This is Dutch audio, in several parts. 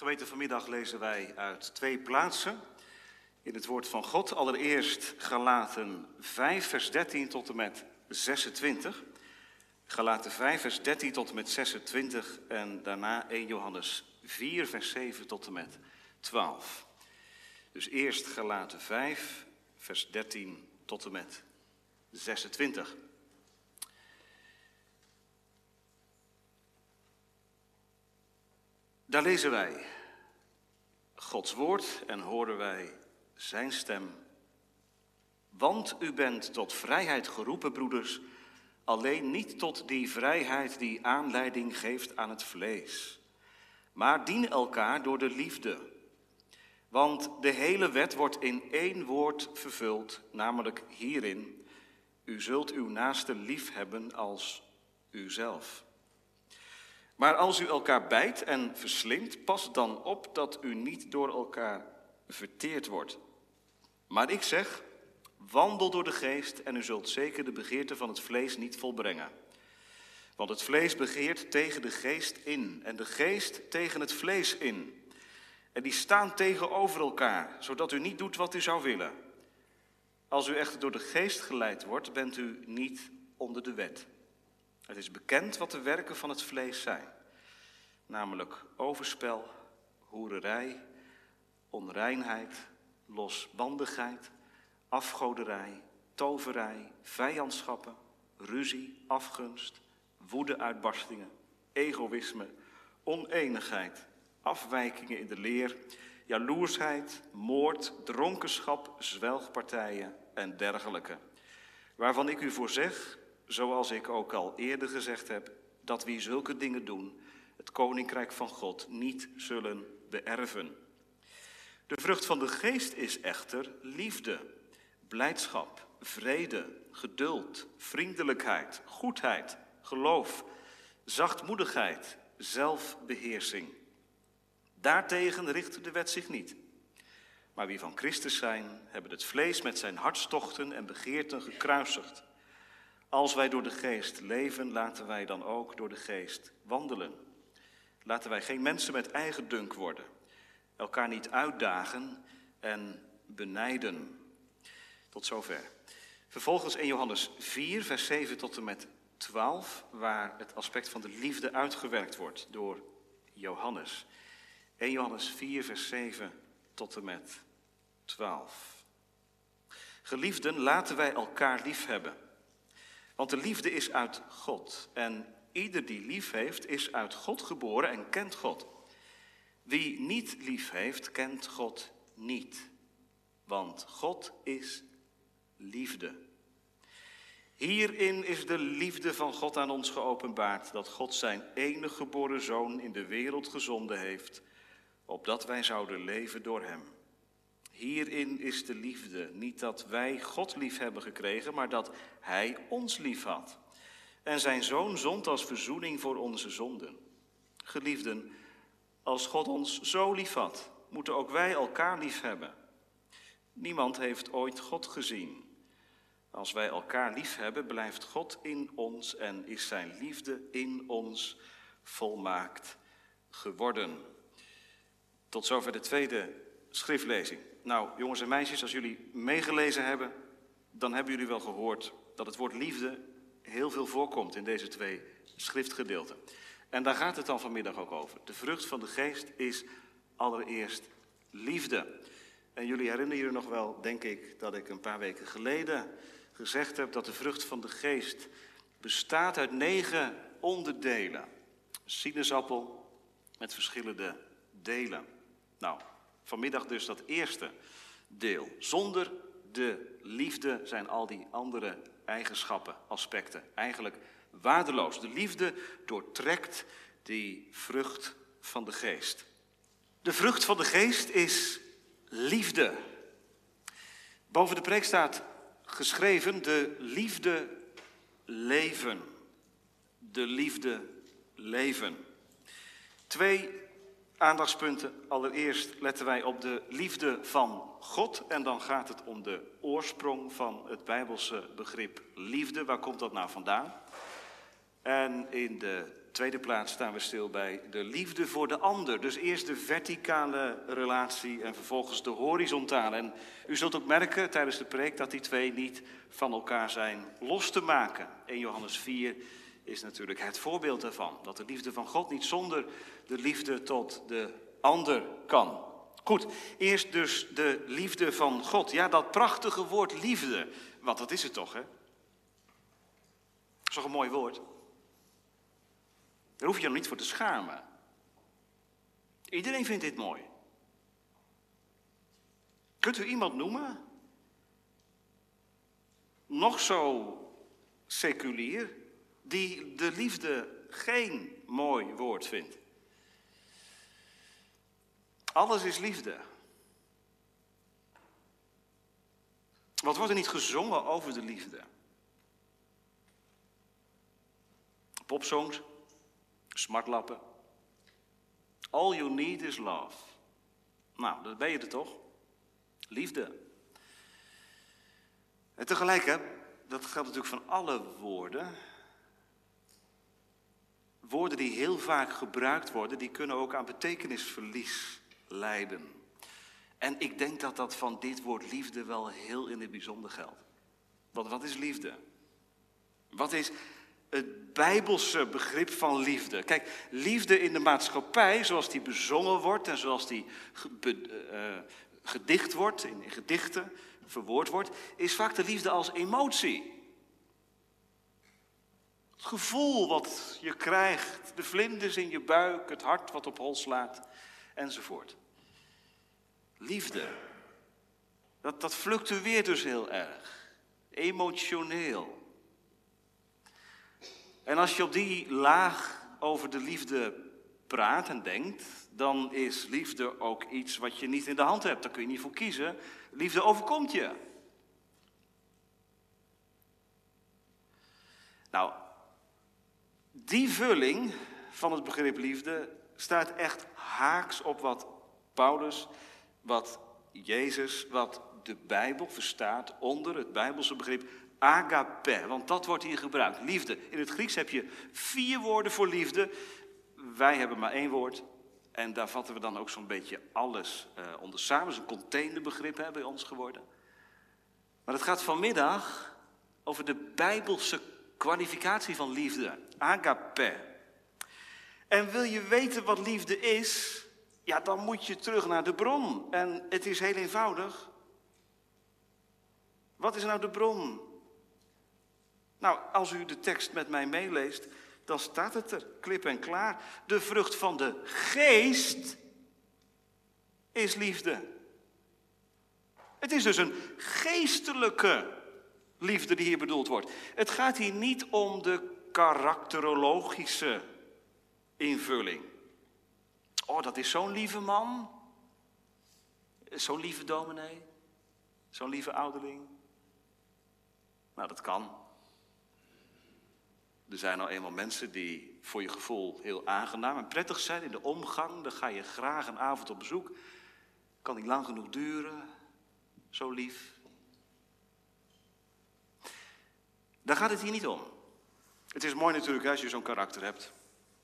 Geweten vanmiddag lezen wij uit twee plaatsen in het woord van God. Allereerst Galaten 5, vers 13 tot en met 26. Galaten 5, vers 13 tot en met 26 en daarna 1 Johannes 4, vers 7 tot en met 12. Dus eerst Galaten 5, vers 13 tot en met 26. Daar lezen wij Gods woord en horen wij zijn stem. Want u bent tot vrijheid geroepen, broeders, alleen niet tot die vrijheid die aanleiding geeft aan het vlees. Maar dien elkaar door de liefde. Want de hele wet wordt in één woord vervuld, namelijk hierin: U zult uw naaste lief hebben als uzelf. Maar als u elkaar bijt en verslindt, pas dan op dat u niet door elkaar verteerd wordt. Maar ik zeg, wandel door de geest en u zult zeker de begeerte van het vlees niet volbrengen. Want het vlees begeert tegen de geest in en de geest tegen het vlees in. En die staan tegenover elkaar, zodat u niet doet wat u zou willen. Als u echter door de geest geleid wordt, bent u niet onder de wet. Het is bekend wat de werken van het vlees zijn, namelijk overspel, hoererij, onreinheid, losbandigheid, afgoderij, toverij, vijandschappen, ruzie, afgunst, woedeuitbarstingen, egoïsme, oneenigheid, afwijkingen in de leer, jaloersheid, moord, dronkenschap, zwelgpartijen en dergelijke. Waarvan ik u voor zeg zoals ik ook al eerder gezegd heb, dat wie zulke dingen doen, het koninkrijk van God niet zullen beërven. De vrucht van de geest is echter liefde, blijdschap, vrede, geduld, vriendelijkheid, goedheid, geloof, zachtmoedigheid, zelfbeheersing. Daartegen richt de wet zich niet. Maar wie van Christus zijn, hebben het vlees met zijn hartstochten en begeerten gekruisigd. Als wij door de geest leven, laten wij dan ook door de geest wandelen. Laten wij geen mensen met eigen dunk worden, elkaar niet uitdagen en benijden. Tot zover. Vervolgens in Johannes 4, vers 7 tot en met 12, waar het aspect van de liefde uitgewerkt wordt door Johannes. 1 Johannes 4, vers 7 tot en met 12. Geliefden, laten wij elkaar lief hebben. Want de liefde is uit God. En ieder die lief heeft, is uit God geboren en kent God. Wie niet lief heeft, kent God niet. Want God is liefde. Hierin is de liefde van God aan ons geopenbaard, dat God zijn enige geboren zoon in de wereld gezonden heeft, opdat wij zouden leven door hem. Hierin is de liefde. Niet dat wij God lief hebben gekregen, maar dat Hij ons lief had. En zijn zoon zond als verzoening voor onze zonden. Geliefden, als God ons zo lief had, moeten ook wij elkaar lief hebben. Niemand heeft ooit God gezien. Als wij elkaar lief hebben, blijft God in ons en is zijn liefde in ons volmaakt geworden. Tot zover de tweede schriftlezing. Nou, jongens en meisjes, als jullie meegelezen hebben, dan hebben jullie wel gehoord dat het woord liefde heel veel voorkomt in deze twee schriftgedeelten. En daar gaat het dan vanmiddag ook over. De vrucht van de geest is allereerst liefde. En jullie herinneren je nog wel, denk ik, dat ik een paar weken geleden gezegd heb dat de vrucht van de geest bestaat uit negen onderdelen. Sinaasappel met verschillende delen. Nou, Vanmiddag dus dat eerste deel. Zonder de liefde zijn al die andere eigenschappen, aspecten eigenlijk waardeloos. De liefde doortrekt die vrucht van de geest. De vrucht van de geest is liefde. Boven de preek staat geschreven de liefde leven. De liefde leven. Twee aandachtspunten. Allereerst letten wij op de liefde van God en dan gaat het om de oorsprong van het Bijbelse begrip liefde. Waar komt dat nou vandaan? En in de tweede plaats staan we stil bij de liefde voor de ander. Dus eerst de verticale relatie en vervolgens de horizontale. En u zult ook merken tijdens de preek dat die twee niet van elkaar zijn los te maken. 1 Johannes 4 is natuurlijk het voorbeeld daarvan. Dat de liefde van God niet zonder de liefde tot de ander kan. Goed, eerst dus de liefde van God. Ja, dat prachtige woord liefde. Want dat is het toch, hè? Dat is toch een mooi woord? Daar hoef je nog niet voor te schamen. Iedereen vindt dit mooi. Kunt u iemand noemen? Nog zo seculier, die de liefde geen mooi woord vindt. Alles is liefde. Wat wordt er niet gezongen over de liefde? Popsongs, smartlappen. All you need is love. Nou, dat ben je er toch? Liefde. En tegelijk, hè, dat geldt natuurlijk van alle woorden. Woorden die heel vaak gebruikt worden, die kunnen ook aan betekenisverlies leiden. En ik denk dat dat van dit woord liefde wel heel in het bijzonder geldt. Want wat is liefde? Wat is het bijbelse begrip van liefde? Kijk, liefde in de maatschappij, zoals die bezongen wordt en zoals die uh, gedicht wordt, in gedichten verwoord wordt, is vaak de liefde als emotie. Het gevoel wat je krijgt, de vlinders in je buik, het hart wat op hol slaat, enzovoort. Liefde, dat, dat fluctueert dus heel erg, emotioneel. En als je op die laag over de liefde praat en denkt, dan is liefde ook iets wat je niet in de hand hebt. Daar kun je niet voor kiezen. Liefde overkomt je. Nou, die vulling van het begrip liefde staat echt haaks op wat Paulus, wat Jezus, wat de Bijbel verstaat onder het Bijbelse begrip agape. Want dat wordt hier gebruikt, liefde. In het Grieks heb je vier woorden voor liefde. Wij hebben maar één woord. En daar vatten we dan ook zo'n beetje alles uh, onder samen. Het is een containerbegrip bij ons geworden. Maar het gaat vanmiddag over de Bijbelse kwalificatie van liefde. Agape. En wil je weten wat liefde is? Ja, dan moet je terug naar de bron. En het is heel eenvoudig. Wat is nou de bron? Nou, als u de tekst met mij meeleest, dan staat het er, klip en klaar. De vrucht van de geest is liefde. Het is dus een geestelijke liefde die hier bedoeld wordt. Het gaat hier niet om de karakterologische invulling. Oh, dat is zo'n lieve man. Zo'n lieve dominee. Zo'n lieve ouderling. Nou, dat kan. Er zijn nou eenmaal mensen die voor je gevoel heel aangenaam en prettig zijn in de omgang. Dan ga je graag een avond op bezoek. Kan niet lang genoeg duren. Zo lief. Daar gaat het hier niet om. Het is mooi natuurlijk als je zo'n karakter hebt.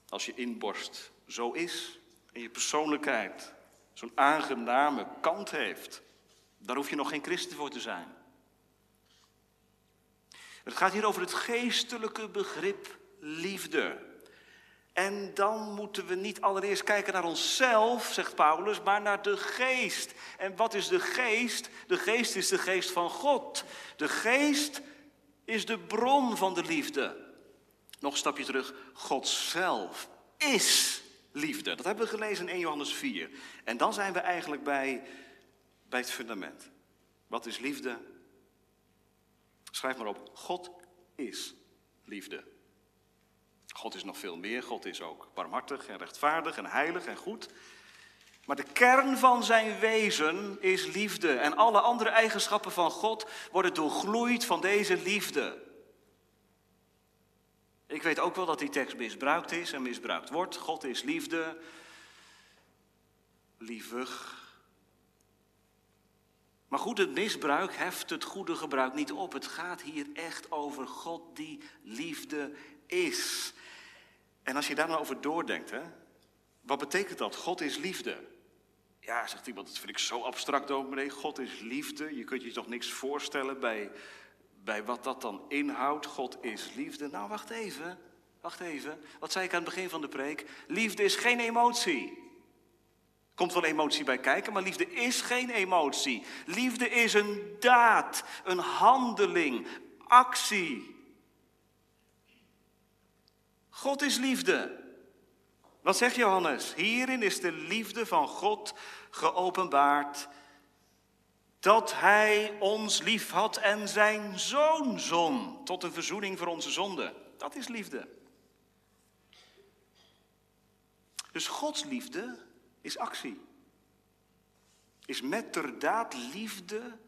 Als je inborst zo is en je persoonlijkheid zo'n aangename kant heeft. Daar hoef je nog geen christen voor te zijn. Het gaat hier over het geestelijke begrip liefde. En dan moeten we niet allereerst kijken naar onszelf, zegt Paulus, maar naar de geest. En wat is de geest? De geest is de geest van God. De geest is de bron van de liefde. Nog een stapje terug. God zelf is liefde. Dat hebben we gelezen in 1 Johannes 4. En dan zijn we eigenlijk bij, bij het fundament. Wat is liefde? Schrijf maar op. God is liefde. God is nog veel meer. God is ook barmhartig en rechtvaardig en heilig en goed. Maar de kern van zijn wezen is liefde. En alle andere eigenschappen van God worden doorgloeid van deze liefde. Ik weet ook wel dat die tekst misbruikt is en misbruikt wordt. God is liefde, lievig. Maar goed, het misbruik heft het goede gebruik niet op. Het gaat hier echt over God die liefde is. En als je daar nou over doordenkt, hè, wat betekent dat? God is liefde. Ja, zegt iemand, dat vind ik zo abstract, dominee. God is liefde. Je kunt je toch niks voorstellen bij, bij wat dat dan inhoudt. God is liefde. Nou, wacht even. Wacht even. Wat zei ik aan het begin van de preek? Liefde is geen emotie. Komt wel emotie bij kijken, maar liefde is geen emotie. Liefde is een daad, een handeling, actie. God is liefde. Wat zegt Johannes? Hierin is de liefde van God geopenbaard. Dat Hij ons lief had en zijn zoon zon tot een verzoening voor onze zonden. Dat is liefde. Dus Gods liefde is actie. Is met ter daad liefde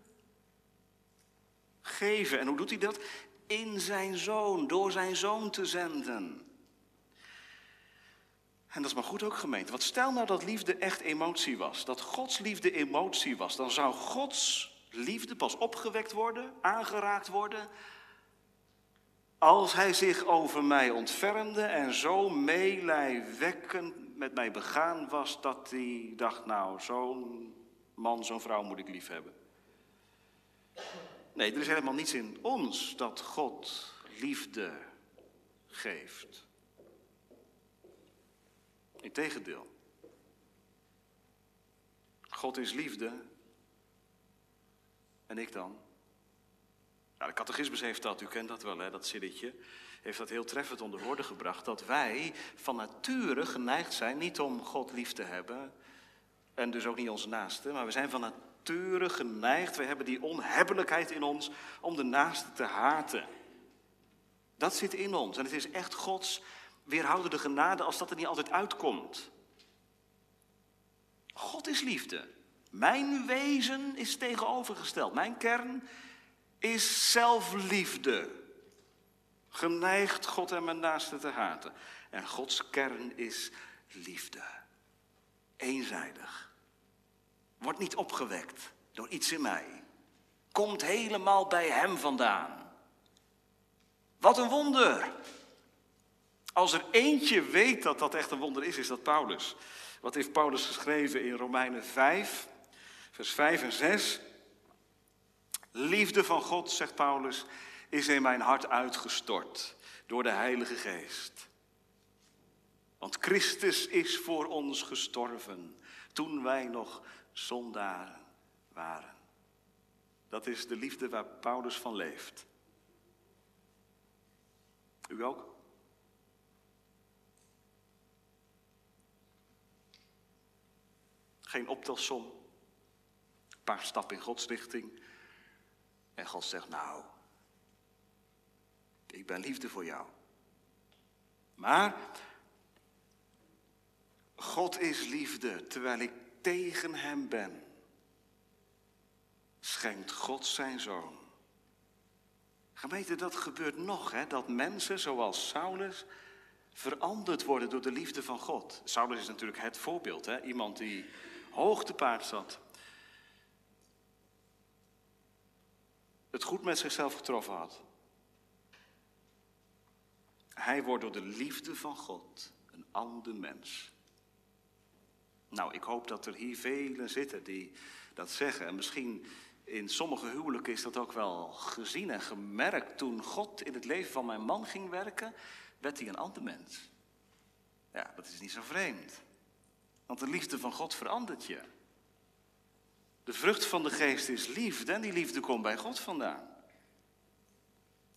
geven. En hoe doet hij dat? In zijn zoon, door zijn zoon te zenden. En dat is maar goed ook gemeente. Want stel nou dat liefde echt emotie was. Dat Gods liefde emotie was. Dan zou Gods liefde pas opgewekt worden, aangeraakt worden. Als hij zich over mij ontfermde en zo meelijwekkend met mij begaan was. Dat hij dacht, nou zo'n man, zo'n vrouw moet ik lief hebben. Nee, er is helemaal niets in ons dat God liefde geeft. Integendeel. God is liefde. En ik dan? Nou, de catechismus heeft dat, u kent dat wel, hè, dat zinnetje. Heeft dat heel treffend onder woorden gebracht. Dat wij van nature geneigd zijn niet om God lief te hebben. En dus ook niet onze naaste. Maar we zijn van nature geneigd. We hebben die onhebbelijkheid in ons om de naaste te haten. Dat zit in ons. En het is echt Gods weerhouden de genade als dat er niet altijd uitkomt. God is liefde. Mijn wezen is tegenovergesteld. Mijn kern is zelfliefde. Geneigd God en mijn naaste te haten. En Gods kern is liefde. Eenzijdig. Wordt niet opgewekt door iets in mij. Komt helemaal bij Hem vandaan. Wat een wonder. Als er eentje weet dat dat echt een wonder is, is dat Paulus. Wat heeft Paulus geschreven in Romeinen 5, vers 5 en 6? Liefde van God, zegt Paulus, is in mijn hart uitgestort door de Heilige Geest. Want Christus is voor ons gestorven toen wij nog zondaren waren. Dat is de liefde waar Paulus van leeft. U ook? Geen optelsom. Een paar stappen in Gods richting. En God zegt, nou, ik ben liefde voor jou. Maar God is liefde terwijl ik tegen hem ben. Schenkt God zijn zoon. Gemeente, dat gebeurt nog, hè? dat mensen zoals Saulus veranderd worden door de liefde van God. Saulus is natuurlijk het voorbeeld, hè? iemand die hoog te zat. Het goed met zichzelf getroffen had. Hij wordt door de liefde van God een ander mens. Nou, ik hoop dat er hier velen zitten die dat zeggen. En misschien in sommige huwelijken is dat ook wel gezien en gemerkt. Toen God in het leven van mijn man ging werken, werd hij een ander mens. Ja, dat is niet zo vreemd. Want de liefde van God verandert je. De vrucht van de geest is liefde en die liefde komt bij God vandaan.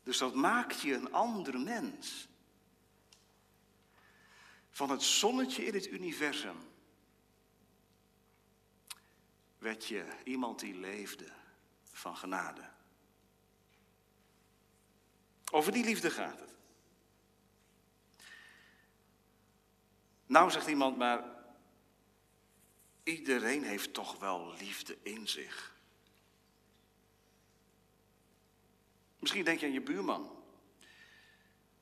Dus dat maakt je een andere mens. Van het zonnetje in het universum werd je iemand die leefde van genade. Over die liefde gaat het. Nou zegt iemand, maar Iedereen heeft toch wel liefde in zich. Misschien denk je aan je buurman.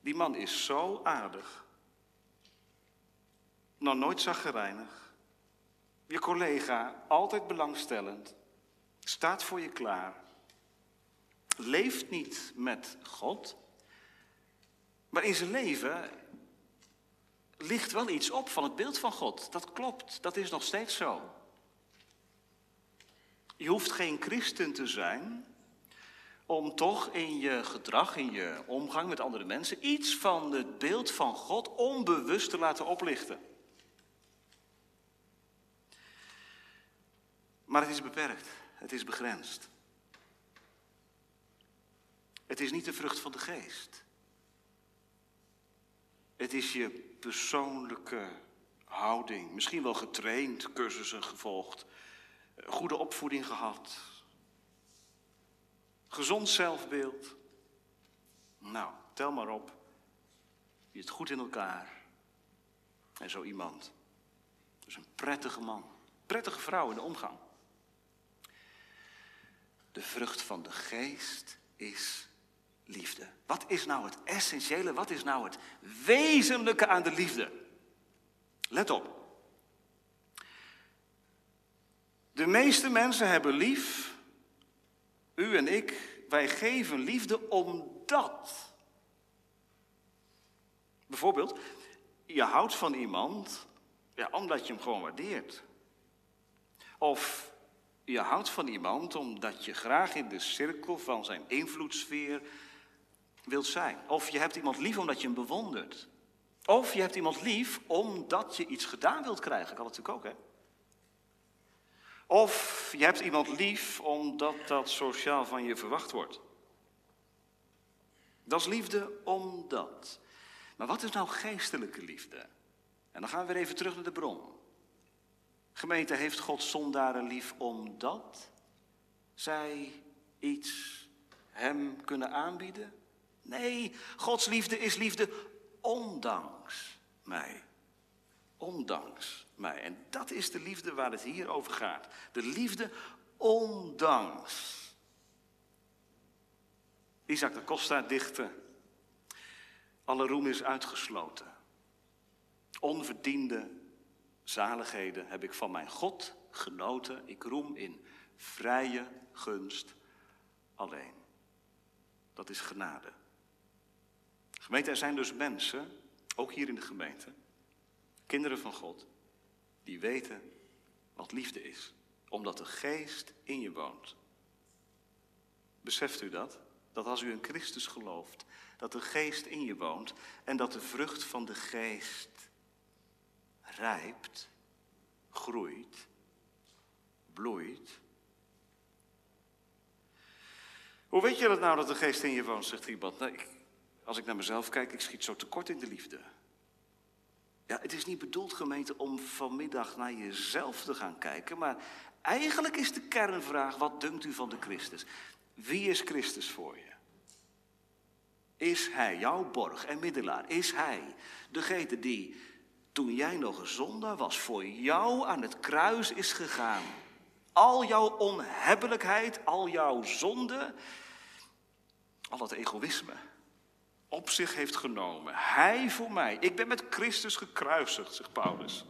Die man is zo aardig. Nog nooit zaggerijnig. Je collega, altijd belangstellend. Staat voor je klaar. Leeft niet met God. Maar in zijn leven ligt wel iets op van het beeld van God. Dat klopt, dat is nog steeds zo. Je hoeft geen christen te zijn om toch in je gedrag, in je omgang met andere mensen, iets van het beeld van God onbewust te laten oplichten. Maar het is beperkt, het is begrensd. Het is niet de vrucht van de geest. Het is je persoonlijke houding, misschien wel getraind, cursussen gevolgd, goede opvoeding gehad, gezond zelfbeeld. Nou, tel maar op. Je het goed in elkaar. En zo iemand. Dus een prettige man, prettige vrouw in de omgang. De vrucht van de geest is liefde. Wat is nou het essentiële, wat is nou het wezenlijke aan de liefde? Let op. De meeste mensen hebben lief, u en ik, wij geven liefde omdat. Bijvoorbeeld, je houdt van iemand ja, omdat je hem gewoon waardeert. Of je houdt van iemand omdat je graag in de cirkel van zijn invloedssfeer wilt zijn. Of je hebt iemand lief omdat je hem bewondert. Of je hebt iemand lief omdat je iets gedaan wilt krijgen. Kan natuurlijk ook, hè? Of je hebt iemand lief omdat dat sociaal van je verwacht wordt. Dat is liefde omdat. Maar wat is nou geestelijke liefde? En dan gaan we weer even terug naar de bron. Gemeente heeft God zondaren lief omdat zij iets hem kunnen aanbieden? Nee, Gods liefde is liefde ondanks mij. Ondanks mij. En dat is de liefde waar het hier over gaat. De liefde ondanks. Isaac de Costa dichtte. Alle roem is uitgesloten. Onverdiende zaligheden heb ik van mijn God genoten. Ik roem in vrije gunst alleen. Dat is genade. Gemeente, er zijn dus mensen, ook hier in de gemeente, kinderen van God, die weten wat liefde is, omdat de geest in je woont. Beseft u dat? Dat als u in Christus gelooft, dat de geest in je woont en dat de vrucht van de geest rijpt, groeit, bloeit. Hoe weet je dat nou dat de geest in je woont, zegt iemand? Nou, ik, als ik naar mezelf kijk, ik schiet zo tekort in de liefde. Ja, het is niet bedoeld, gemeente, om vanmiddag naar jezelf te gaan kijken, maar eigenlijk is de kernvraag, wat dunkt u van de Christus? Wie is Christus voor je? Is Hij jouw borg en middelaar? Is Hij degene die, toen jij nog een zondaar was, voor jou aan het kruis is gegaan? Al jouw onhebbelijkheid, al jouw zonde, al dat egoïsme, op zich heeft genomen. Hij voor mij. Ik ben met Christus gekruisigd, zegt Paulus.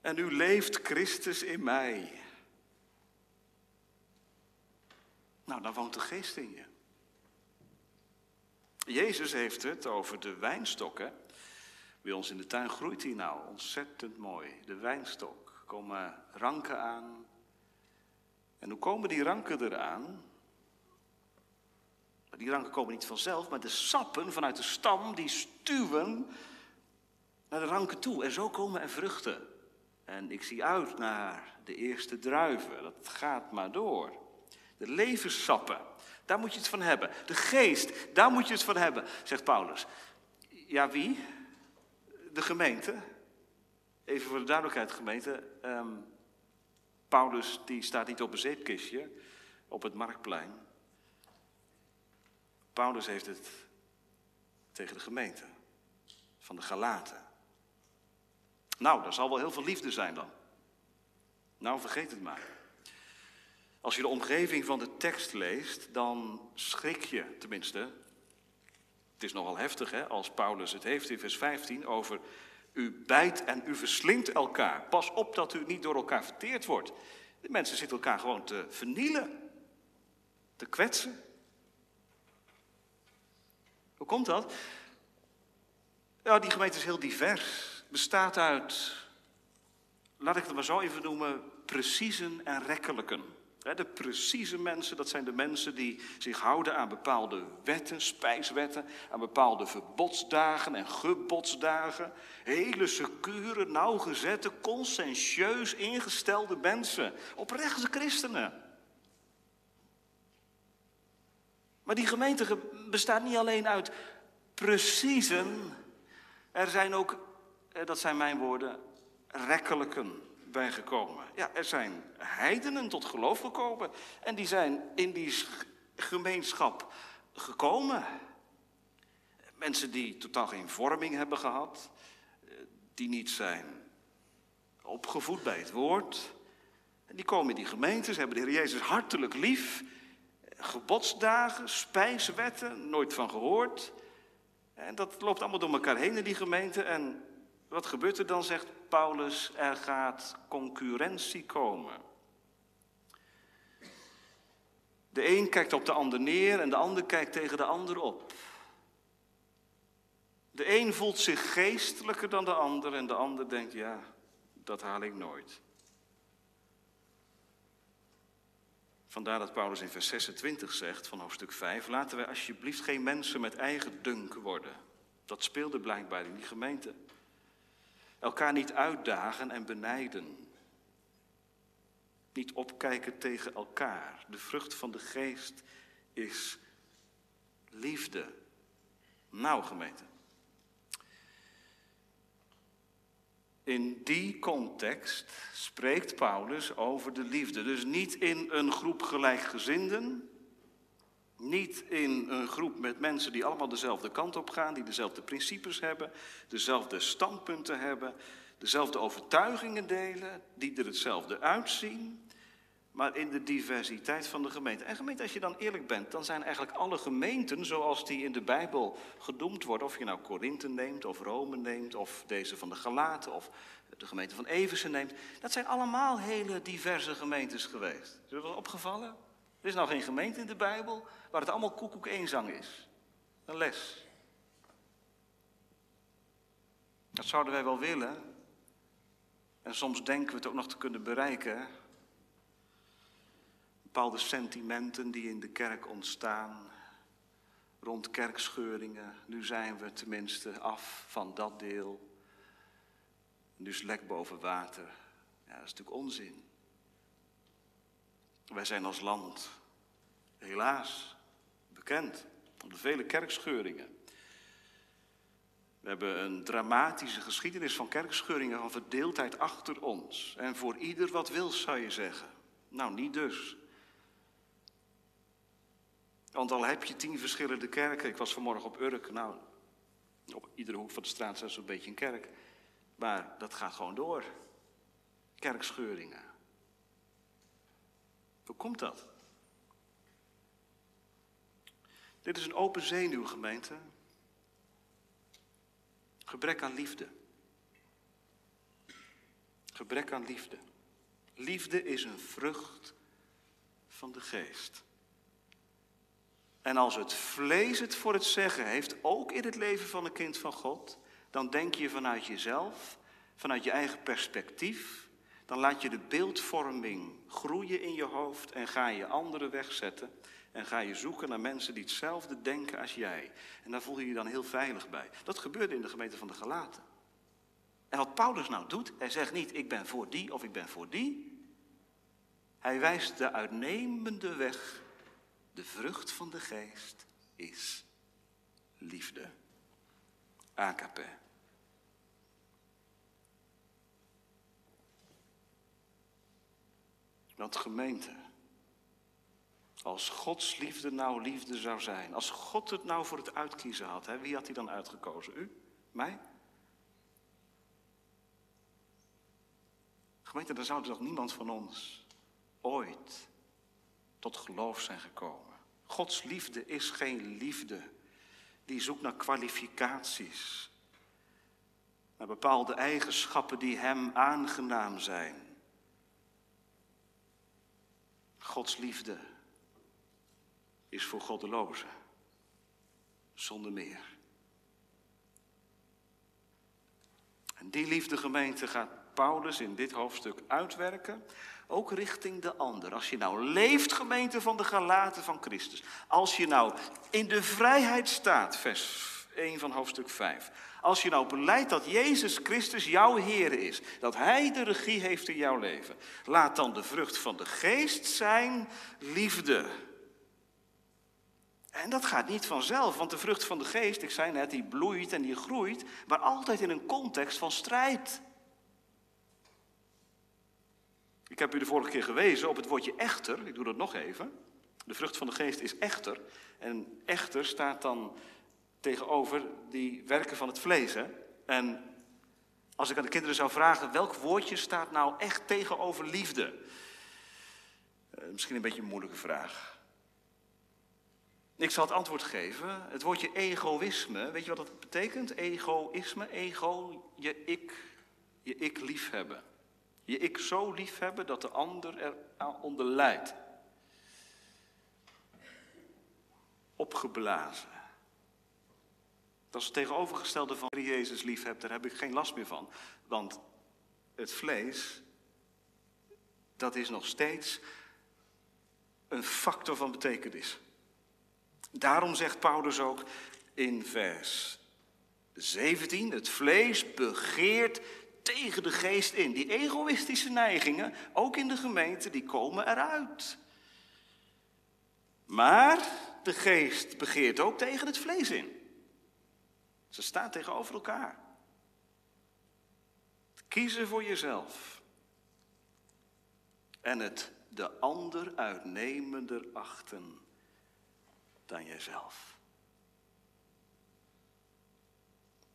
En nu leeft Christus in mij. Nou, dan woont de geest in je. Jezus heeft het over de wijnstokken. Bij ons in de tuin groeit die nou ontzettend mooi. De wijnstok. Komen ranken aan. En hoe komen die ranken eraan? Die ranken komen niet vanzelf, maar de sappen vanuit de stam die stuwen naar de ranken toe. En zo komen er vruchten. En ik zie uit naar de eerste druiven. Dat gaat maar door. De levenssappen, daar moet je het van hebben. De geest, daar moet je het van hebben, zegt Paulus. Ja, wie? De gemeente. Even voor de duidelijkheid, gemeente. Um, Paulus die staat niet op een zeepkistje op het marktplein. Paulus heeft het tegen de gemeente van de Galaten. Nou, daar zal wel heel veel liefde zijn dan. Nou, vergeet het maar. Als je de omgeving van de tekst leest, dan schrik je tenminste. Het is nogal heftig hè, als Paulus het heeft in vers 15 over u bijt en u verslindt elkaar. Pas op dat u niet door elkaar verteerd wordt. De mensen zitten elkaar gewoon te vernielen, te kwetsen. Hoe komt dat? Ja, die gemeente is heel divers. Bestaat uit, laat ik het maar zo even noemen, preciezen en rekkelijken. De precieze mensen, dat zijn de mensen die zich houden aan bepaalde wetten, spijswetten, aan bepaalde verbodsdagen en gebodsdagen. Hele secure, nauwgezette, conscientieus ingestelde mensen, oprechte christenen. Maar die gemeente bestaat niet alleen uit preciezen, er zijn ook, eh, dat zijn mijn woorden, rekkelijken bijgekomen. Ja, er zijn heidenen tot geloof gekomen en die zijn in die gemeenschap gekomen. Mensen die totaal geen vorming hebben gehad, eh, die niet zijn opgevoed bij het woord. En die komen in die gemeentes, hebben de Heer Jezus hartelijk lief. Gebodsdagen, spijswetten, nooit van gehoord. Dat loopt allemaal door elkaar heen in die gemeente. En wat gebeurt er dan, zegt Paulus, er gaat concurrentie komen. De een kijkt op de ander neer en de ander kijkt tegen de ander op. De een voelt zich geestelijker dan de ander en de ander denkt, ja, dat haal ik nooit. Vandaar dat Paulus in vers 26 zegt van hoofdstuk 5, laten wij alsjeblieft geen mensen met eigen dunk worden. Dat speelde blijkbaar in die gemeente. Elkaar niet uitdagen en benijden. Niet opkijken tegen elkaar. De vrucht van de geest is liefde. Nou, gemeente. In die context spreekt Paulus over de liefde. Dus niet in een groep gelijkgezinden, niet in een groep met mensen die allemaal dezelfde kant op gaan, die dezelfde principes hebben, dezelfde standpunten hebben, dezelfde overtuigingen delen, die er hetzelfde uitzien, maar in de diversiteit van de gemeente. En gemeente, als je dan eerlijk bent, dan zijn eigenlijk alle gemeenten zoals die in de Bijbel genoemd worden, of je nou Korinthe neemt, of Rome neemt, of deze van de Galaten, of de gemeente van Eversen neemt, dat zijn allemaal hele diverse gemeentes geweest. Is dat opgevallen? Er is nou geen gemeente in de Bijbel waar het allemaal koekoek eenzang is. Een les. Dat zouden wij wel willen. En soms denken we het ook nog te kunnen bereiken. Bepaalde sentimenten die in de kerk ontstaan. Rond kerkscheuringen. Nu zijn we tenminste af van dat deel. Nu is lek boven water. Ja, dat is natuurlijk onzin. Wij zijn als land helaas bekend om de vele kerkscheuringen. We hebben een dramatische geschiedenis van kerkscheuringen, van verdeeldheid achter ons. En voor ieder wat wil, zou je zeggen. Nou, niet dus. Want al heb je tien verschillende kerken. Ik was vanmorgen op Urk. Nou, op iedere hoek van de straat is een beetje een kerk. Maar dat gaat gewoon door. Kerkscheuringen. Hoe komt dat? Dit is een open zenuw, gemeente. Gebrek aan liefde. Gebrek aan liefde. Liefde is een vrucht van de geest. En als het vlees het voor het zeggen heeft, ook in het leven van een kind van God, dan denk je vanuit jezelf, vanuit je eigen perspectief, dan laat je de beeldvorming groeien in je hoofd en ga je anderen wegzetten en ga je zoeken naar mensen die hetzelfde denken als jij. En daar voel je je dan heel veilig bij. Dat gebeurde in de gemeente van de Galaten. En wat Paulus nou doet, hij zegt niet ik ben voor die of ik ben voor die. Hij wijst de uitnemende weg. De vrucht van de geest is liefde. Agape. Want gemeente, als Gods liefde nou liefde zou zijn, als God het nou voor het uitkiezen had, hè, wie had hij dan uitgekozen? U? Mij? Gemeente, dan zou toch niemand van ons ooit tot geloof zijn gekomen. Gods liefde is geen liefde die zoekt naar kwalificaties, naar bepaalde eigenschappen die Hem aangenaam zijn. Gods liefde is voor goddelozen, zonder meer. En die liefde gemeente gaat Paulus in dit hoofdstuk uitwerken, ook richting de ander. Als je nou leeft, gemeente van de Galaten van Christus. Als je nou in de vrijheid staat, vers 1 van hoofdstuk 5. Als je nou beleidt dat Jezus Christus jouw Heer is, dat Hij de regie heeft in jouw leven, laat dan de vrucht van de geest zijn liefde. En dat gaat niet vanzelf, want de vrucht van de geest, ik zei net, die bloeit en die groeit, maar altijd in een context van strijd. Ik heb u de vorige keer gewezen op het woordje echter, ik doe dat nog even. De vrucht van de geest is echter. En echter staat dan tegenover die werken van het vlees. En als ik aan de kinderen zou vragen, welk woordje staat nou echt tegenover liefde? Uh, misschien een beetje een moeilijke vraag. Ik zal het antwoord geven. Het woordje egoïsme, weet je wat dat betekent? Egoïsme, ego, je ik, je ik liefhebben. Je ik zo liefhebben dat de ander er onder lijdt. Opgeblazen. Dat is het tegenovergestelde van Jezus lief hebt, daar heb ik geen last meer van. Want het vlees, dat is nog steeds een factor van betekenis. Daarom zegt Paulus ook in vers 17, het vlees begeert tegen de geest in. Die egoïstische neigingen, ook in de gemeente, die komen eruit. Maar de geest begeert ook tegen het vlees in. Ze staan tegenover elkaar. Kiezen voor jezelf. En het de ander uitnemender achten dan jezelf.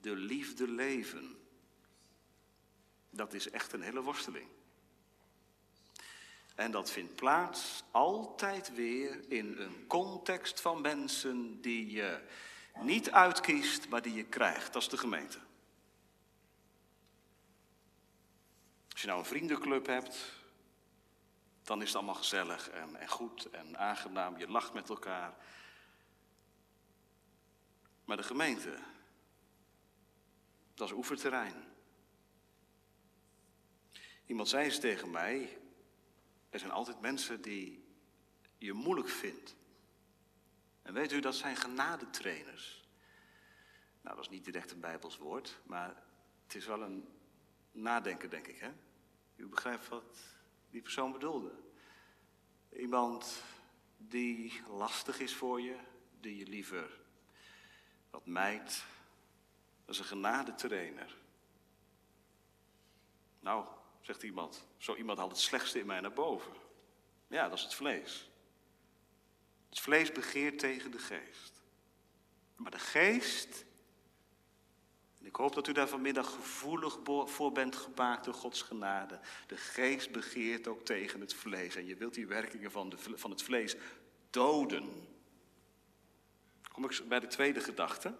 De liefde leven. Dat is echt een hele worsteling. En dat vindt plaats altijd weer in een context van mensen die je niet uitkiest, maar die je krijgt. Dat is de gemeente. Als je nou een vriendenclub hebt, dan is het allemaal gezellig en, en goed en aangenaam. Je lacht met elkaar. Maar de gemeente, dat is oefenterrein. Iemand zei eens tegen mij, er zijn altijd mensen die je moeilijk vindt. En weet u, dat zijn genadetrainers. Nou, dat is niet direct een Bijbels woord, maar het is wel een nadenken, denk ik. Hè? U begrijpt wat die persoon bedoelde. Iemand die lastig is voor je, die je liever wat mijt. Dat is een genadetrainer. Nou, zegt iemand, zo iemand haalt het slechtste in mij naar boven. Ja, dat is het vlees. Het vlees begeert tegen de geest. Maar de geest, en ik hoop dat u daar vanmiddag gevoelig voor bent gemaakt door Gods genade. De geest begeert ook tegen het vlees. En je wilt die werkingen van, de, van het vlees doden. Kom ik bij de tweede gedachte.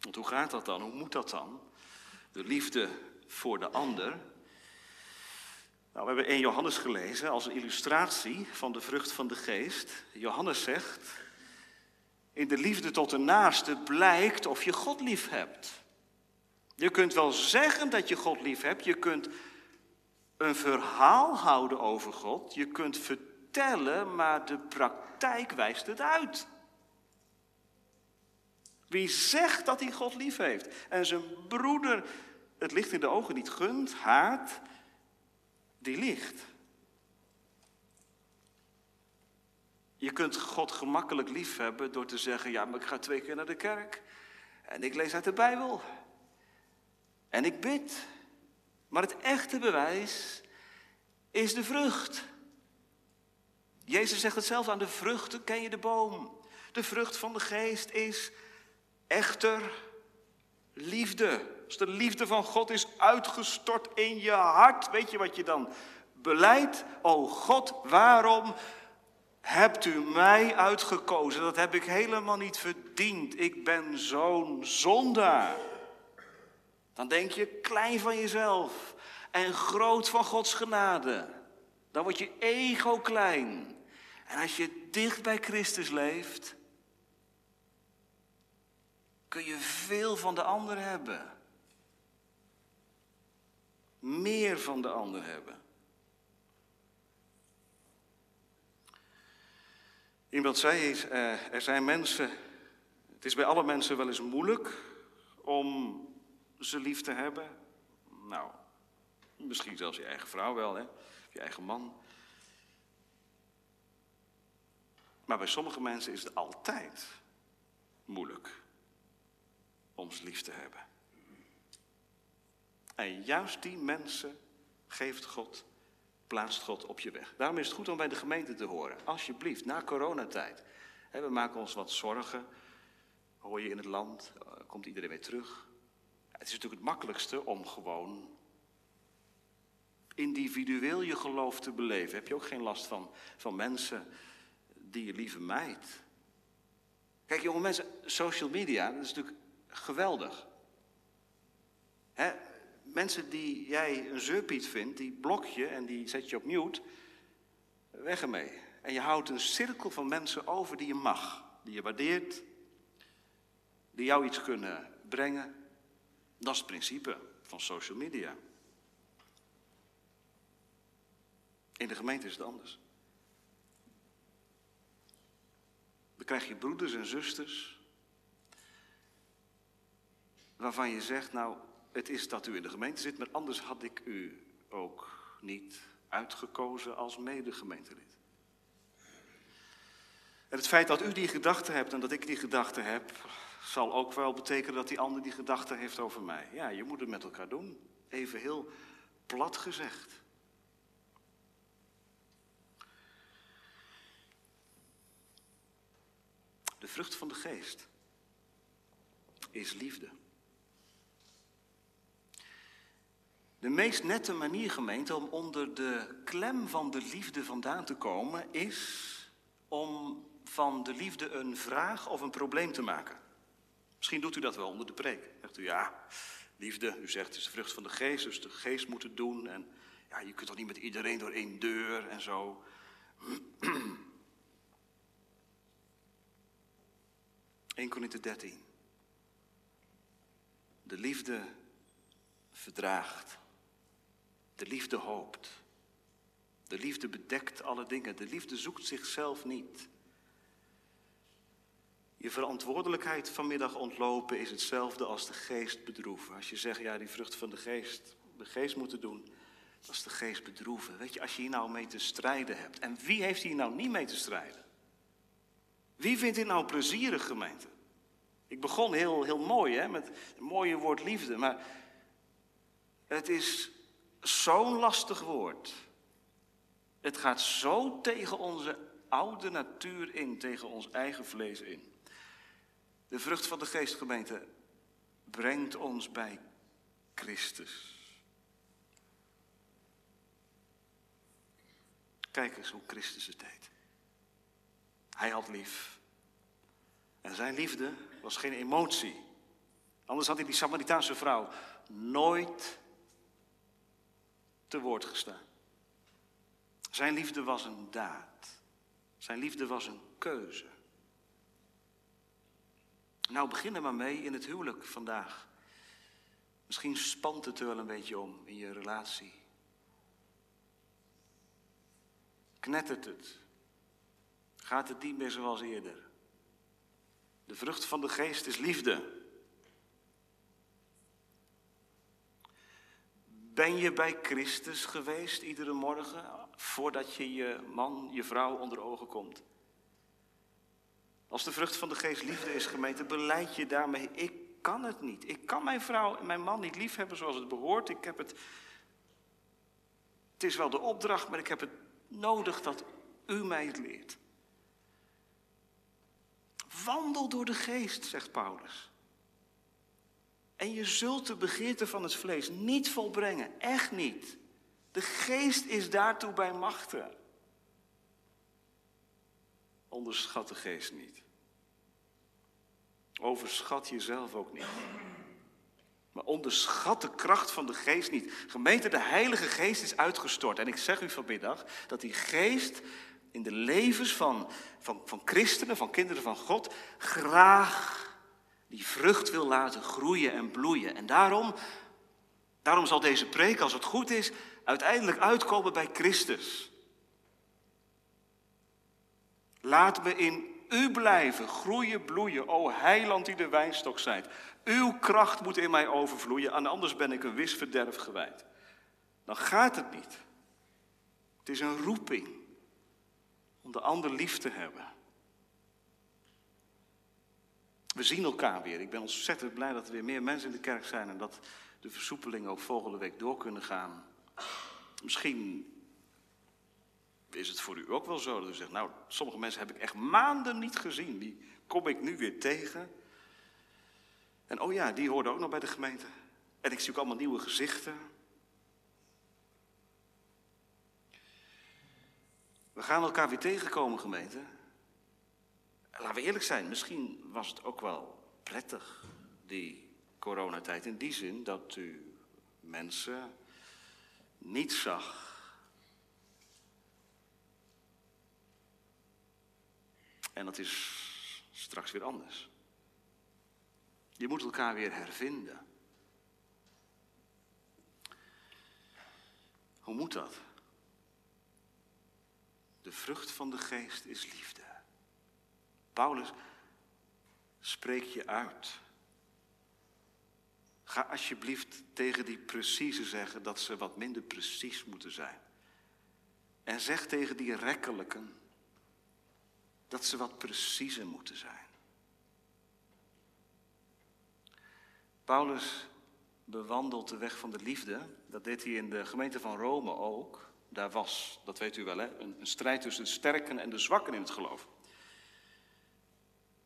Want hoe gaat dat dan? Hoe moet dat dan? De liefde voor de ander nou, we hebben 1 Johannes gelezen als een illustratie van de vrucht van de geest. Johannes zegt, in de liefde tot de naaste blijkt of je God lief hebt. Je kunt wel zeggen dat je God lief hebt, je kunt een verhaal houden over God, je kunt vertellen, maar de praktijk wijst het uit. Wie zegt dat hij God lief heeft en zijn broeder het licht in de ogen niet gunt, haat, die ligt. Je kunt God gemakkelijk liefhebben door te zeggen: Ja, maar ik ga twee keer naar de kerk. En ik lees uit de Bijbel. En ik bid. Maar het echte bewijs is de vrucht. Jezus zegt het zelf aan de vruchten ken je de boom. De vrucht van de geest is echter liefde. Als de liefde van God is uitgestort in je hart, weet je wat je dan beleidt? O God, waarom hebt u mij uitgekozen? Dat heb ik helemaal niet verdiend. Ik ben zo'n zondaar. Dan denk je klein van jezelf en groot van Gods genade. Dan wordt je ego klein. En als je dicht bij Christus leeft, kun je veel van de ander hebben. Meer van de ander hebben. Iemand zei, uh, er zijn mensen, het is bij alle mensen wel eens moeilijk om ze lief te hebben. Nou, misschien zelfs je eigen vrouw wel, hè? je eigen man. Maar bij sommige mensen is het altijd moeilijk om ze lief te hebben. En juist die mensen geeft God, plaatst God op je weg. Daarom is het goed om bij de gemeente te horen. Alsjeblieft, na coronatijd. We maken ons wat zorgen. Hoor je in het land, eh, komt iedereen weer terug. Het is natuurlijk het makkelijkste om gewoon individueel je geloof te beleven. Heb je ook geen last van, van mensen die je lieve mijt. Kijk jonge mensen, social media, dat is natuurlijk geweldig. Hè? Mensen die jij een zeurpiet vindt, die blok je en die zet je op mute. Weg ermee. En je houdt een cirkel van mensen over die je mag, die je waardeert, die jou iets kunnen brengen. Dat is het principe van social media. In de gemeente is het anders. Dan krijg je broeders en zusters waarvan je zegt, nou, het is dat u in de gemeente zit, maar anders had ik u ook niet uitgekozen als medegemeentelid. En het feit dat u die gedachte hebt en dat ik die gedachte heb, zal ook wel betekenen dat die ander die gedachte heeft over mij. Ja, je moet het met elkaar doen. Even heel plat gezegd. De vrucht van de geest is liefde. De meest nette manier, gemeente, om onder de klem van de liefde vandaan te komen, is om van de liefde een vraag of een probleem te maken. Misschien doet u dat wel onder de preek. Zegt u, ja, liefde, u zegt het is de vrucht van de geest, dus de geest moet het doen. En ja, je kunt toch niet met iedereen door één deur en zo. 1 Korinthe 13. De liefde verdraagt. De liefde hoopt. De liefde bedekt alle dingen. De liefde zoekt zichzelf niet. Je verantwoordelijkheid vanmiddag ontlopen is hetzelfde als de geest bedroeven. Als je zegt, ja, die vrucht van de geest, de geest moeten doen, dat is de geest bedroeven. Weet je, als je hier nou mee te strijden hebt. En wie heeft hier nou niet mee te strijden? Wie vindt dit nou plezierig, gemeente? Ik begon heel, heel mooi, hè, met het mooie woord liefde, maar het is zo'n lastig woord. Het gaat zo tegen onze oude natuur in, tegen ons eigen vlees in. De vrucht van de geestgemeente brengt ons bij Christus. Kijk eens hoe Christus het deed. Hij had lief. En zijn liefde was geen emotie. Anders had hij die Samaritaanse vrouw nooit te woord gestaan. Zijn liefde was een daad. Zijn liefde was een keuze. Nou, begin er maar mee in het huwelijk vandaag. Misschien spant het er wel een beetje om in je relatie. Knettert het? Gaat het niet meer zoals eerder? De vrucht van de geest is liefde. Ben je bij Christus geweest iedere morgen voordat je je man, je vrouw onder ogen komt? Als de vrucht van de geest liefde is, gemeente, beleid je daarmee, ik kan het niet. Ik kan mijn vrouw en mijn man niet lief hebben zoals het behoort. Ik heb het, het is wel de opdracht, maar ik heb het nodig dat u mij het leert. Wandel door de geest, zegt Paulus. En je zult de begeerte van het vlees niet volbrengen, echt niet. De geest is daartoe bij machten. Onderschat de geest niet. Overschat jezelf ook niet. Maar onderschat de kracht van de geest niet. Gemeente, de Heilige Geest is uitgestort. En ik zeg u vanmiddag dat die geest in de levens van, van, van christenen, van kinderen van God, graag die vrucht wil laten groeien en bloeien. En daarom Daarom zal deze preek, als het goed is, uiteindelijk uitkomen bij Christus. Laat me in u blijven, groeien, bloeien, o heiland die de wijnstok zijt. Uw kracht moet in mij overvloeien, en anders ben ik een wis verderf gewijd. Dan gaat het niet. Het is een roeping om de ander lief te hebben. We zien elkaar weer. Ik ben ontzettend blij dat er weer meer mensen in de kerk zijn en dat de versoepelingen ook volgende week door kunnen gaan. Misschien is het voor u ook wel zo dat u zegt, nou, sommige mensen heb ik echt maanden niet gezien. Die kom ik nu weer tegen. En oh ja, die hoorden ook nog bij de gemeente. En ik zie ook allemaal nieuwe gezichten. We gaan elkaar weer tegenkomen, gemeente. Laten we eerlijk zijn, misschien was het ook wel prettig, die coronatijd, in die zin dat u mensen niet zag. En dat is straks weer anders. Je moet elkaar weer hervinden. Hoe moet dat? De vrucht van de geest is liefde. Paulus, spreek je uit. Ga alsjeblieft tegen die precieze zeggen dat ze wat minder precies moeten zijn. En zeg tegen die rekkelijken dat ze wat preciezer moeten zijn. Paulus bewandelt de weg van de liefde. Dat deed hij in de gemeente van Rome ook. Daar was, dat weet u wel, hè, een, een strijd tussen de sterken en de zwakken in het geloof.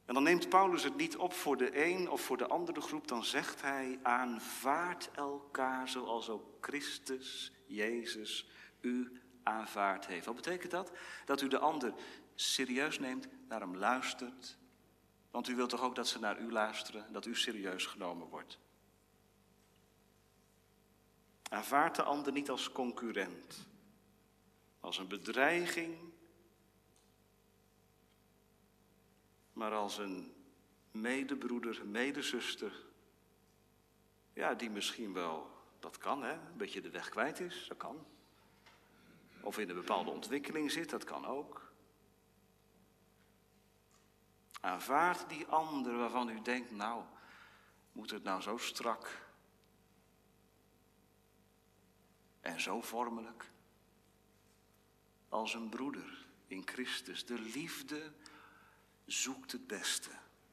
En dan neemt Paulus het niet op voor de een of voor de andere groep, dan zegt hij: aanvaard elkaar zoals ook Christus, Jezus, u aanvaard heeft. Wat betekent dat? Dat u de ander serieus neemt, naar hem luistert. Want u wilt toch ook dat ze naar u luisteren, dat u serieus genomen wordt. Aanvaard de ander niet als concurrent, als een bedreiging maar als een medebroeder, medezuster. Ja, die misschien wel, dat kan hè, een beetje de weg kwijt is, dat kan. Of in een bepaalde ontwikkeling zit, dat kan ook. Aanvaard die ander waarvan u denkt, nou, moet het nou zo strak en zo vormelijk als een broeder in Christus. De liefde zoekt het beste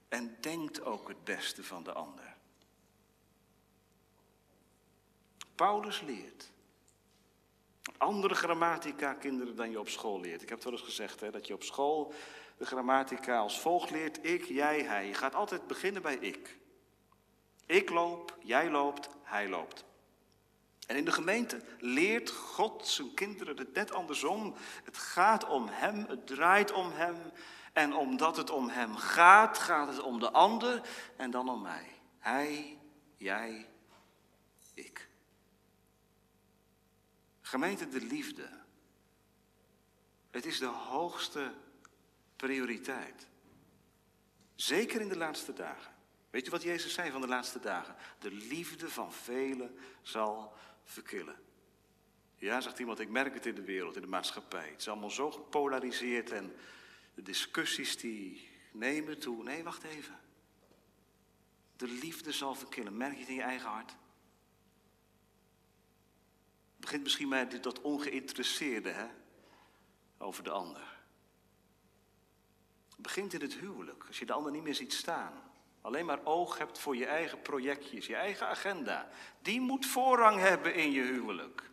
en denkt ook het beste van de ander. Paulus leert andere grammatica kinderen dan je op school leert. Ik heb het wel eens gezegd hè, dat je op school de grammatica als volgt leert: ik, jij, hij. Je gaat altijd beginnen bij ik. Ik loop, jij loopt, hij loopt. En in de gemeente leert God zijn kinderen het net andersom. Het gaat om hem, het draait om hem. En omdat het om hem gaat, gaat het om de ander en dan om mij. Hij, jij, ik. Gemeente de liefde. Het is de hoogste prioriteit. Zeker in de laatste dagen. Weet je wat Jezus zei van de laatste dagen? De liefde van velen zal verkillen. Ja, zegt iemand, ik merk het in de wereld, in de maatschappij. Het is allemaal zo gepolariseerd en de discussies die nemen toe. Nee, wacht even. De liefde zal verkillen. Merk je het in je eigen hart? Het begint misschien met dat ongeïnteresseerde hè? over de ander. Het begint in het huwelijk, als je de ander niet meer ziet staan. Alleen maar oog hebt voor je eigen projectjes, je eigen agenda. Die moet voorrang hebben in je huwelijk.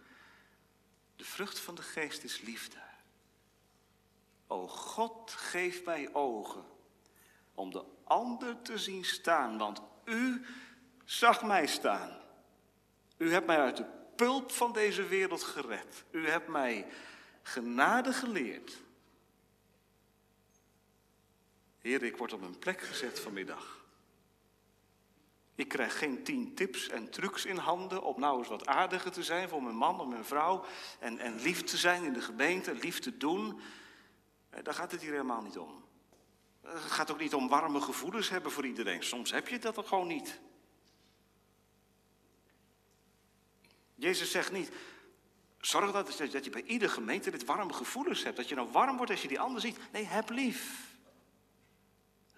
De vrucht van de geest is liefde. O God, geef mij ogen om de ander te zien staan, want u zag mij staan. U hebt mij uit de pulp van deze wereld gered. U hebt mij genade geleerd. Heer, ik word op een plek gezet vanmiddag. Ik krijg geen tien tips en trucs in handen om nou eens wat aardiger te zijn voor mijn man of mijn vrouw. En, en lief te zijn in de gemeente, lief te doen. Eh, daar gaat het hier helemaal niet om. Het gaat ook niet om warme gevoelens hebben voor iedereen. Soms heb je dat ook gewoon niet. Jezus zegt niet, zorg dat, je bij ieder gemeente dit warme gevoelens hebt. Dat je nou warm wordt als je die ander ziet. Nee, heb lief.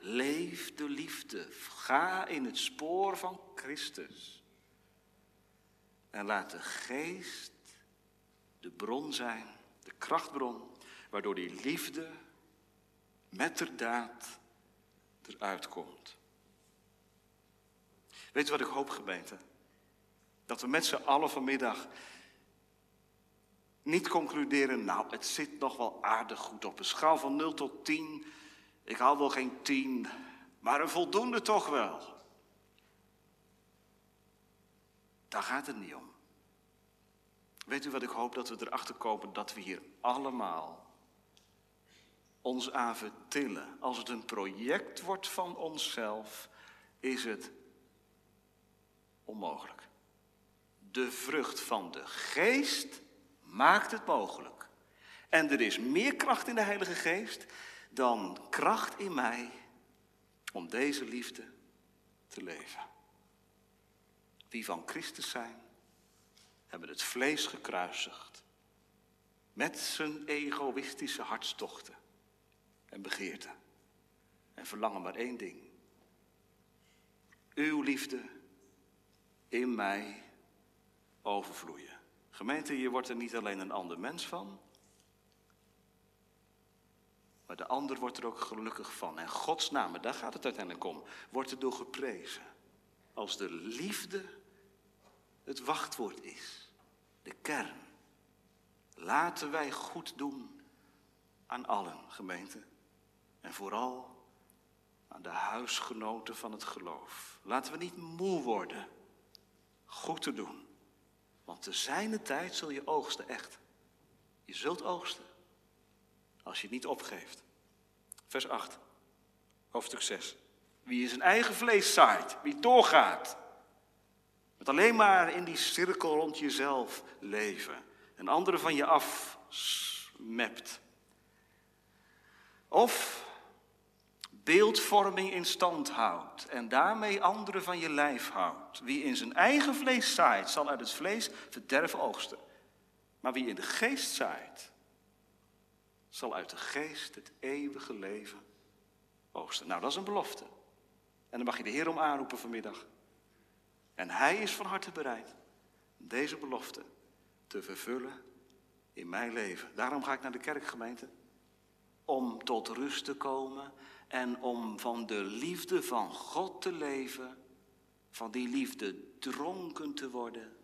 Leef de liefde. Ga in het spoor van Christus. En laat de geest de bron zijn, de krachtbron, waardoor die liefde met de daad eruit komt. Weet je wat ik hoop, gemeente? Dat we met z'n allen vanmiddag niet concluderen, nou, het zit nog wel aardig goed op een schaal van 0 tot 10. Ik haal wel geen 10, maar een voldoende toch wel. Daar gaat het niet om. Weet u wat ik hoop dat we erachter komen? Dat we hier allemaal ons aan vertillen. Als het een project wordt van onszelf, is het onmogelijk. De vrucht van de geest maakt het mogelijk. En er is meer kracht in de Heilige Geest dan kracht in mij om deze liefde te leven. Wie van Christus zijn, hebben het vlees gekruisigd met zijn egoïstische hartstochten en begeerten. En verlangen maar één ding. Uw liefde in mij overvloeien. Gemeente, je wordt er niet alleen een ander mens van, maar de ander wordt er ook gelukkig van. En Gods naam, daar gaat het uiteindelijk om, wordt er door geprezen. Als de liefde het wachtwoord is, de kern. Laten wij goed doen aan allen, gemeente. En vooral aan de huisgenoten van het geloof. Laten we niet moe worden goed te doen. Want te zijne tijd zul je oogsten, echt. Je zult oogsten. Als je het niet opgeeft. Vers 8, hoofdstuk 6. Wie in zijn eigen vlees zaait, wie doorgaat. Met alleen maar in die cirkel rond jezelf leven. En anderen van je afmept. Of beeldvorming in stand houdt en daarmee anderen van je lijf houdt. Wie in zijn eigen vlees zaait, zal uit het vlees verderf oogsten. Maar wie in de geest zaait, zal uit de geest het eeuwige leven oogsten. Nou, dat is een belofte. En dan mag je de Heer om aanroepen vanmiddag. En Hij is van harte bereid deze belofte te vervullen in mijn leven. Daarom ga ik naar de kerkgemeente. Om tot rust te komen en om van de liefde van God te leven, van die liefde dronken te worden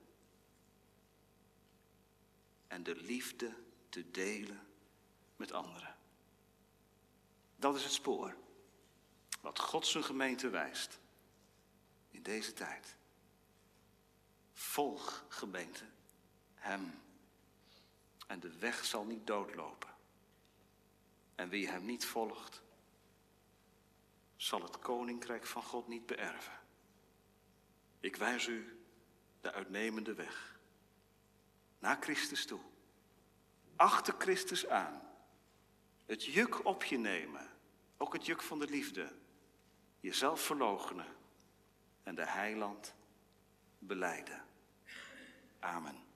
en de liefde te delen met anderen. Dat is het spoor wat God zijn gemeente wijst in deze tijd. Volg gemeente hem en de weg zal niet doodlopen. En wie hem niet volgt, zal het koninkrijk van God niet beërven. Ik wijs u de uitnemende weg. Naar Christus toe. Achter Christus aan. Het juk op je nemen. Ook het juk van de liefde. Jezelf verloochenen. En de heiland beleiden. Amen.